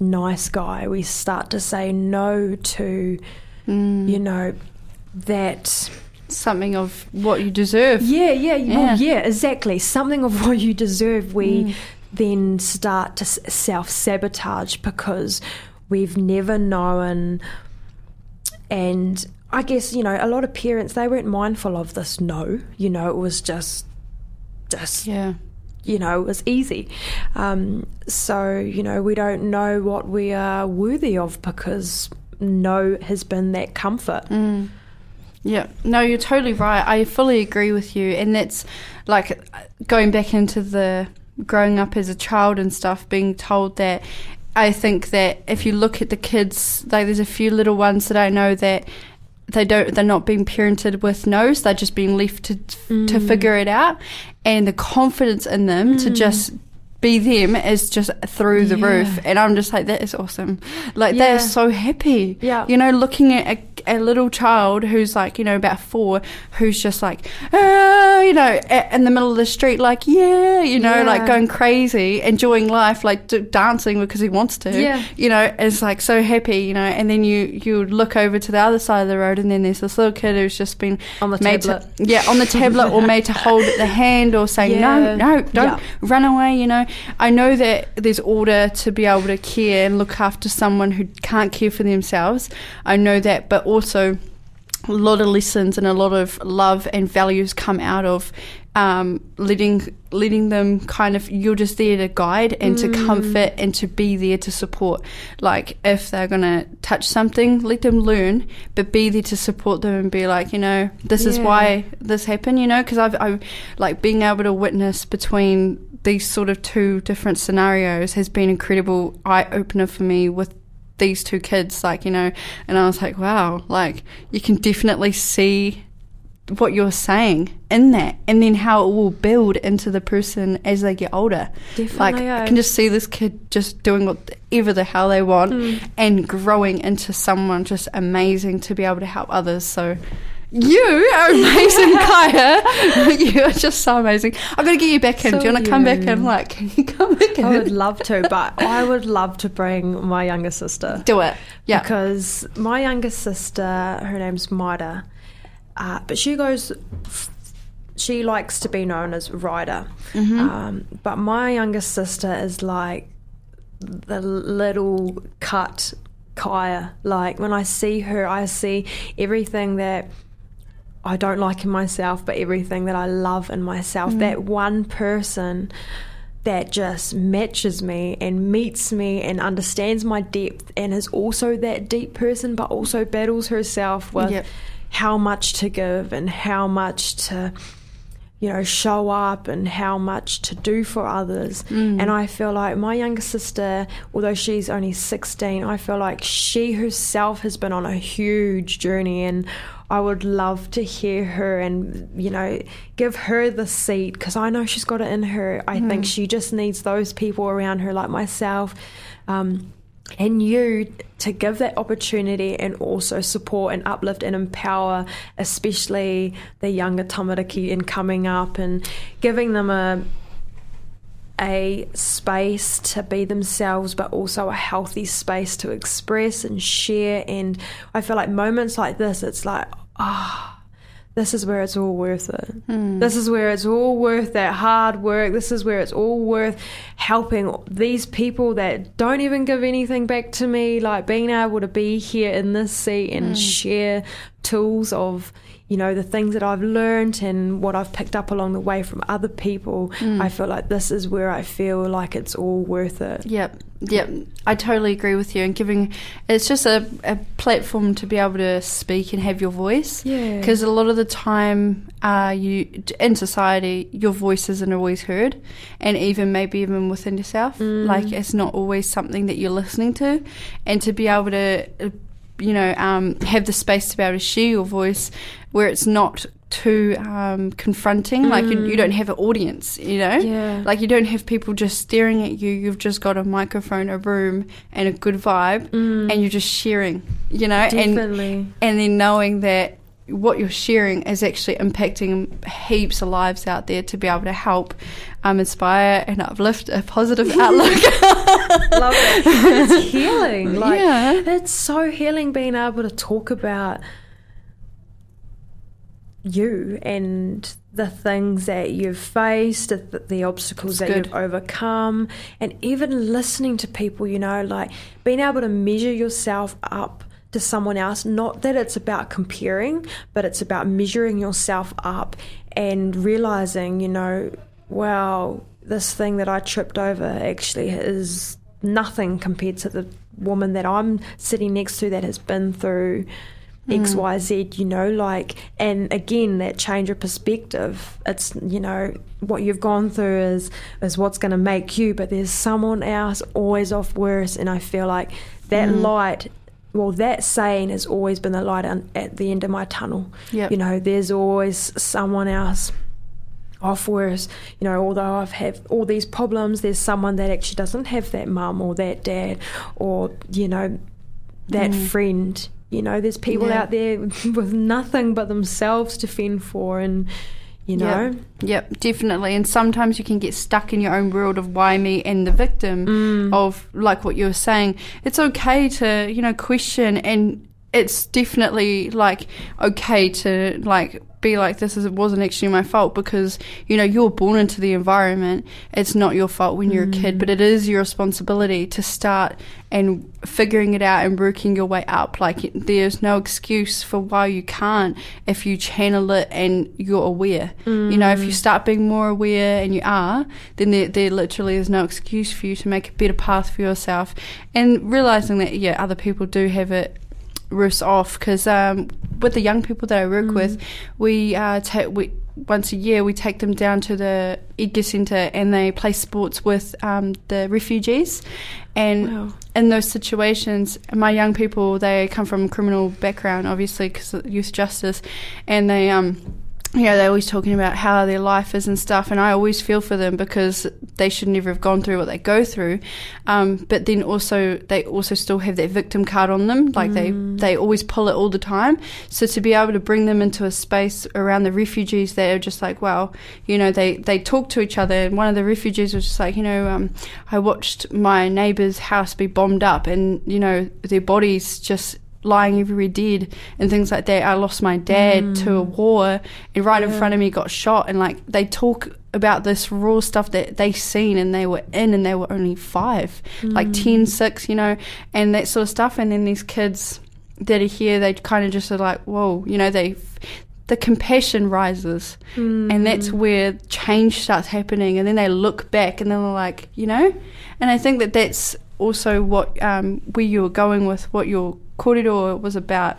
nice guy we start to say no to mm. you know that something of what you deserve. Yeah, yeah, yeah, well, yeah exactly. Something of what you deserve. We mm. then start to self sabotage because we've never known. And I guess, you know, a lot of parents, they weren't mindful of this no. You know, it was just, just, yeah. You know, it was easy. Um, so, you know, we don't know what we are worthy of because no has been that comfort. Mm. Yeah, no, you're totally right. I fully agree with you. And that's like going back into the growing up as a child and stuff, being told that. I think that if you look at the kids, like there's a few little ones that I know that they don't they're not being parented with nose they're just being left to mm. to figure it out and the confidence in them mm. to just be them is just through the Yeah. roof. And I'm just like, that is awesome. Like, Yeah. they're so happy. Yeah. You know, looking at a, a little child who's like, you know, about four, who's just like, ah, you know, a- in the middle of the street, like, yeah, you know, Yeah. like going crazy, enjoying life, like d- dancing because he wants to. Yeah. You know, is like so happy, you know, and then you, you look over to the other side of the road and then there's this little kid who's just been On the made tablet. To, yeah, on the tablet or made to hold the hand or say, Yeah. no, no, don't run away, you know. I know that there's order to be able to care and look after someone who can't care for themselves. I know that, but also a lot of lessons and a lot of love and values come out of um, letting letting them kind of you're just there to guide and to comfort and to be there to support. Like if they're gonna touch something, let them learn, but be there to support them and be like, you know, this is why this happened. You know, because I've, I've like being able to witness between these sort of two different scenarios has been incredible eye opener for me with these two kids like you know and i was like wow like you can definitely see what you're saying in that and then how it will build into the person as they get older. Like Definitely, i can just see this kid just doing whatever the hell they want hmm. and growing into someone just amazing to be able to help others. So you are amazing, Kaya. you are just so amazing. I'm gonna get you back in. So Do you want to come back in? Like, can you come back in? I would love to, but I would love to bring my younger sister. Do it. Yeah. Because my younger sister, her name's Maida, uh, but she goes, she likes to be known as Ryder. Mm-hmm. Um, but my younger sister is like the little cut Kaya. Like when I see her, I see everything that I don't like in myself, but everything that I love in myself. That mm. one person that just matches me and meets me and understands my depth and is also that deep person, but also battles herself with Yep. how much to give and how much to you know, show up and how much to do for others. Mm. And I feel like my younger sister, although she's only 16, I feel like she herself has been on a huge journey and I would love to hear her and, you know, give her the seat because I know she's got it in her. I think she just needs those people around her, like myself. Um, and you to give that opportunity and also support and uplift and empower, especially the younger tamariki in coming up and giving them a a space to be themselves, but also a healthy space to express and share. And I feel like moments like this, it's like, ah. this is where it's all worth it. This is where it's all worth that hard work. This is where it's all worth helping these people that don't even give anything back to me, like being able to be here in this seat and share tools of, you know, the things that I've learned and what I've picked up along the way from other people. I feel like this is where I feel like it's all worth it. Yep, yep. I totally agree with you. And giving it's just a, a platform to be able to speak and have your voice. Yeah. Because a lot of the time, uh, you in society, your voice isn't always heard, and even maybe even within yourself, like it's not always something that you're listening to, and to be able to. You know, um, have the space to be able to share your voice where it's not too um, confronting. Like you, you don't have an audience, you know? Yeah. Like you don't have people just staring at you. You've just got a microphone, a room, and a good vibe, and you're just sharing. You know, and and then knowing that what you're sharing is actually impacting heaps of lives out there to be able to help um, inspire and uplift a positive outlook. Love it. It's healing. Like Yeah. it's so healing being able to talk about you and the things that you've faced, the, the obstacles that good. you've overcome, and even listening to people, you know, like being able to measure yourself up to someone else. Not that it's about comparing, but it's about measuring yourself up and realizing, you know, wow, this thing that I tripped over actually is nothing compared to the woman that I'm sitting next to that has been through X, mm. Y, Z, you know, like, and again, that change of perspective. It's, you know, what you've gone through is, is what's going to make you, but there's someone else always off worse. And I feel like that mm. light, well, that saying has always been the light at the end of my tunnel. Yep. You know, there's always someone else off whereas you know although i've had all these problems there's someone that actually doesn't have that mum or that dad or you know that mm. friend you know there's people Yeah. out there with nothing but themselves to fend for and you know Yep. Yep, definitely. And sometimes you can get stuck in your own world of why me and the victim Mm. of like what you were saying. It's okay to, you know, question and it's definitely like okay to like be like this is it wasn't actually my fault because you know you're born into the environment. It's not your fault when you're a kid but mm. it is your responsibility to start and figuring it out and working your way up. Like there's no excuse for why you can't if you channel it and you're aware. You know if you mm. start being more aware and you are then there, there literally is no excuse for you to make a better path for yourself. And realizing that yeah other people do have it worse off because um, with the young people that I work with, we uh, take we once a year we take them down to the Edgar Centre and they play sports with um, the refugees, and Wow. in those situations, my young people they come from criminal background, obviously because of youth justice, and they um. You know, they're always talking about how their life is and stuff, and I always feel for them because they should never have gone through what they go through. Um, but then also, they also still have that victim card on them, like they they always pull it all the time. So to be able to bring them into a space around the refugees, they are just like, wow, you know, they they talk to each other. And one of the refugees was just like, you know, um, I watched my neighbour's house be bombed up, and you know, their bodies just lying everywhere dead and things like that. I lost my dad to a mm. war and right in front of me got shot and like they talk about this raw stuff that they seen and they were in and they were only five, like mm. 10, 6, you know, and that sort of stuff. And then these kids that are here, they kind of just are like, whoa, you know, they the compassion rises. And mm. that's where change starts happening. And then they look back and then they're like you know? And i think that that's also what um, where you were going with what your kōrero was about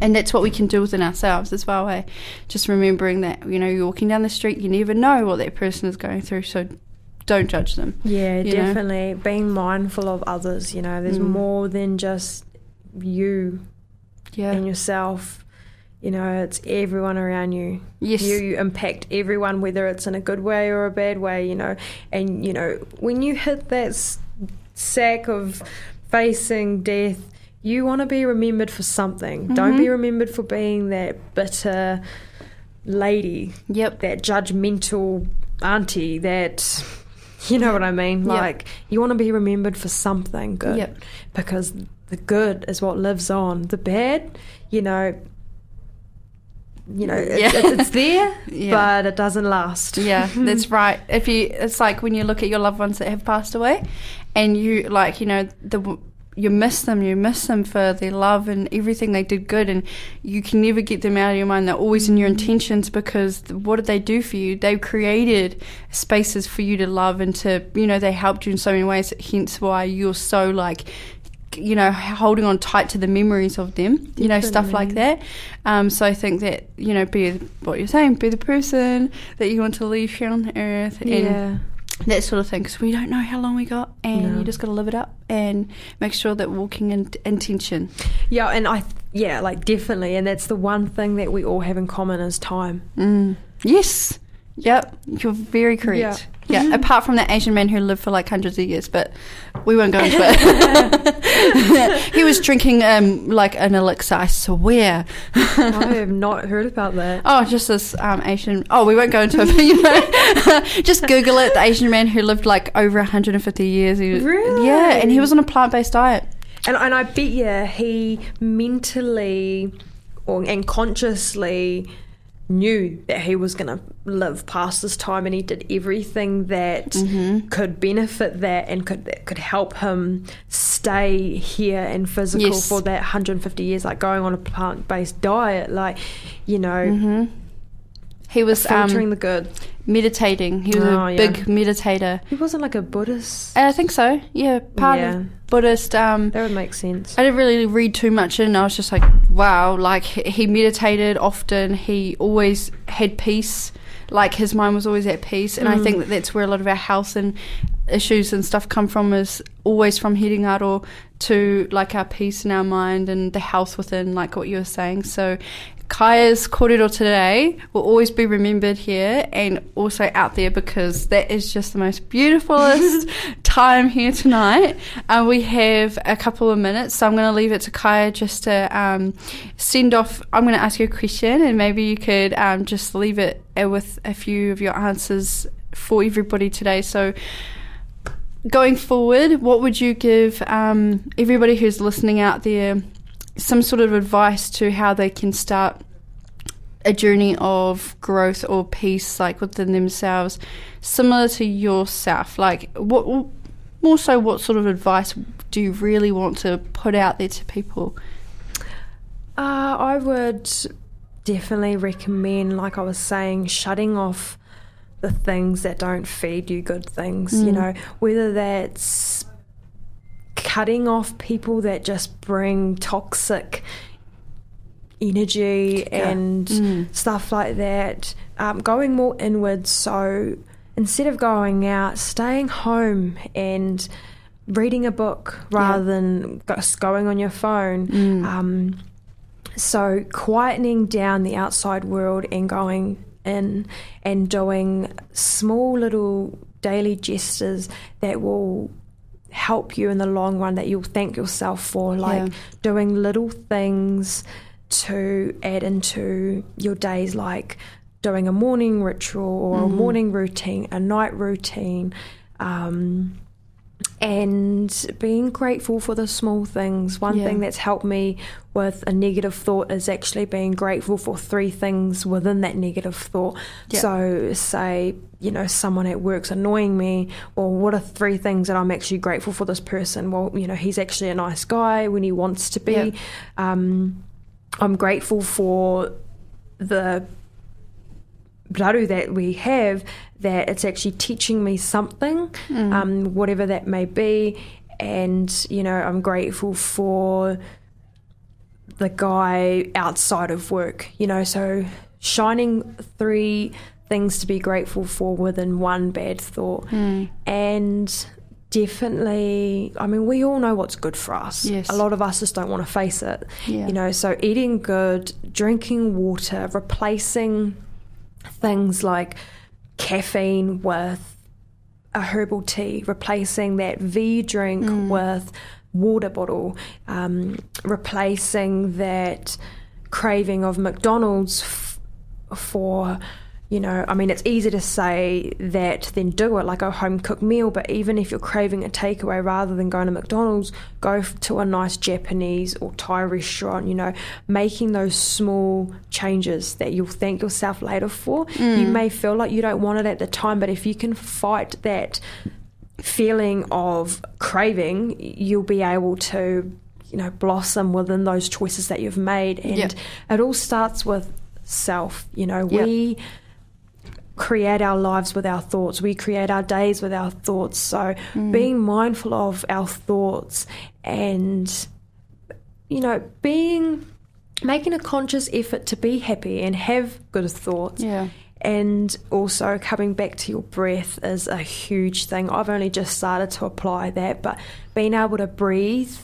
and that's what we can do within ourselves as well eh? just remembering that you know you're walking down the street you never know what that person is going through so don't judge them Yeah, you know? definitely. Being mindful of others, you know, there's Mm. more than just you yeah and yourself. You know, it's everyone around you. yes You, you impact everyone, whether it's in a good way or a bad way, you know. And, you know, when you hit that s- sack of facing death, you want to be remembered for something. Don't be Mhm. remembered for being that bitter lady yep that judgmental auntie that you know what I mean? Like you want to be remembered for something good Yep. because the good is what lives on. The bad, you know, you know, it- Yeah. it- it's there, Yeah. but it doesn't last. Yeah, that's right. If you, it's like when you look at your loved ones that have passed away, and you like, you know, the you miss them, you miss them for their love and everything they did good, and you can never get them out of your mind. They're always in your intentions because what did they do for you? They created spaces for you to love and to, you know, they helped you in so many ways. Hence why you're so like you know, holding on tight to the memories of them, you know, stuff like that. Um, so I think that, you know, be what you're saying, be the person that you want to leave here on the earth and Yeah. That sort of thing. Because we don't know how long we got and No. you just got to live it up and make sure that walking in intention. Yeah, and I yeah, like definitely, and that's the one thing that we all have in common is time. Mm. Yes. Yep. You're very correct. Yeah. Apart from the Asian man who lived for like hundreds of years, but we won't go into it. he was drinking um, like an elixir, I swear. I have not heard about that. Oh, just this um, Asian. Oh, we won't go into it, but you know, just Google it. The Asian man who lived like over 150 years. He, Really? Yeah, and he was on a plant-based diet. And and I bet you he mentally or and consciously knew that he was going to live past this time and he did everything that Mm-hmm. could benefit that and could that could help him stay here and physical Yes. for that 150 years like going on a plant-based diet like you know hmm He was um, filtering the good meditating. He was Oh, a yeah. big meditator. he wasn't like a buddhist I think so. Yeah, part Yeah. of Buddhist. Um, that would make sense I didn't really read too much in. I was just like, wow, like he meditated often. He always had peace. Like his mind was always at peace, and I think that that's where a lot of our health and issues and stuff come from. Is always from heading out or to like our peace in our mind and the health within, like what you were saying. So Kaya's kōrero today will always be remembered here and also out there because that is just the most beautifulest time here tonight. Uh, we have a couple of minutes, so I'm going to leave it to Kaya just to um, send off. I'm going to ask you a question, and maybe you could um, just leave it uh, with a few of your answers for everybody today. So, going forward, what would you give um, everybody who's listening out there? Some sort of advice to how they can start a journey of growth or peace like within themselves similar to yourself like what more so what sort of advice do you really want to put out there to people uh, i would definitely recommend like i was saying shutting off the things that don't feed you good things mm. you know whether that's cutting off people that just bring toxic energy yeah. and mm. stuff like that. Um, going more inwards, so instead of going out, staying home and reading a book rather yeah. than just going on your phone. Mm. Um, so quietening down the outside world and going in and doing small little daily gestures that will help you in the long run that you'll thank yourself for, like yeah. doing little things to add into your days, like doing a morning ritual or mm. a morning routine, a night routine. Um, and being grateful for the small things. One yeah. thing that's helped me with a negative thought is actually being grateful for three things within that negative thought. Yeah. So, say, you know, someone at work's annoying me, well, what are three things that I'm actually grateful for this person? Well, you know, he's actually a nice guy when he wants to be. Yeah. Um, I'm grateful for the raru that we have that it's actually teaching me something, mm. um, whatever that may be. And, you know, I'm grateful for the guy outside of work, you know, so shining three things to be grateful for within one bad thought. Mm. And definitely i mean we all know what's good for us yes. a lot of us just don't want to face it yeah. you know so eating good drinking water replacing things like caffeine with a herbal tea, replacing that V drink mm. with water bottle, um, replacing that craving of McDonald's f- for you know, I mean, it's easy to say that then do it like a home cooked meal, but even if you're craving a takeaway rather than going to McDonald's, go to a nice Japanese or Thai restaurant, you know, making those small changes that you'll thank yourself later for. Mm. You may feel like you don't want it at the time, but if you can fight that feeling of craving, you'll be able to, you know, blossom within those choices that you've made. And yep. it all starts with self. You know, yep. we create our lives with our thoughts. We create our days with our thoughts. So mm. being mindful of our thoughts and, you know, being making a conscious effort to be happy and have good thoughts. Yeah. And also coming back to your breath is a huge thing. I've only just started to apply that, but being able to breathe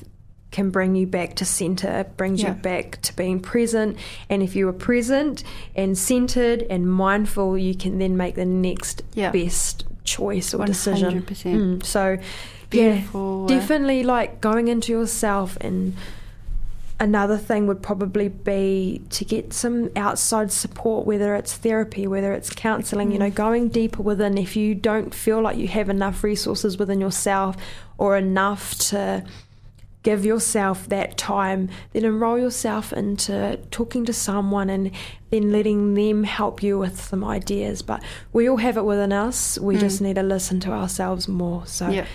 can bring you back to center, brings yeah. you back to being present. And if you are present and centered and mindful, you can then make the next yeah. best choice or 100%. decision. Mm. So, Beautiful. yeah, definitely like going into yourself. And another thing would probably be to get some outside support, whether it's therapy, whether it's counseling, mm. you know, going deeper within. If you don't feel like you have enough resources within yourself or enough to give yourself that time, then enroll yourself into talking to someone and then letting them help you with some ideas. But we all have it within us. We mm. just need to listen to ourselves more. So. Yep.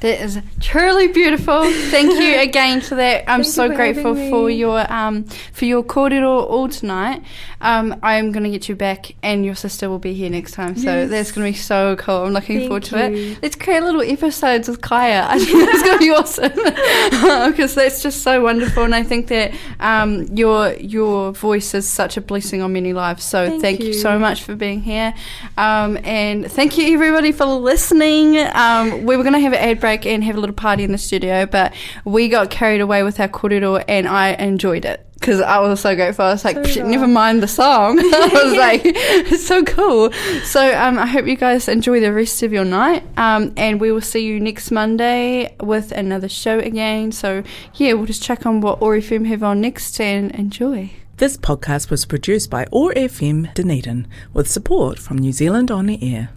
That is truly beautiful. Thank you again for that. I'm Thank so grateful for your um, for your kōrero all tonight. Um, I'm going to get you back, and your sister will be here next time. So yes. that's going to be so cool. I'm looking Thank forward to you. it. Let's create little episodes with Kaya. I think that's going to be awesome because that's just so wonderful. And I think that um, your your voice is such a blessing on many lives. So thank, thank you. you. so much for being here, um, and thank you everybody for listening. Um, we were going to have an ad ad break and have a little party in the studio, but we got carried away with our kōrero and I enjoyed it. Because I was so grateful. I was like, So never mind the song. I was like, it's so cool. So um, I hope you guys enjoy the rest of your night. Um, and we will see you next Monday with another show again. So yeah, we'll just check on what OAR FM have on next and enjoy. This podcast was produced by OAR FM Dunedin with support from New Zealand On the Air.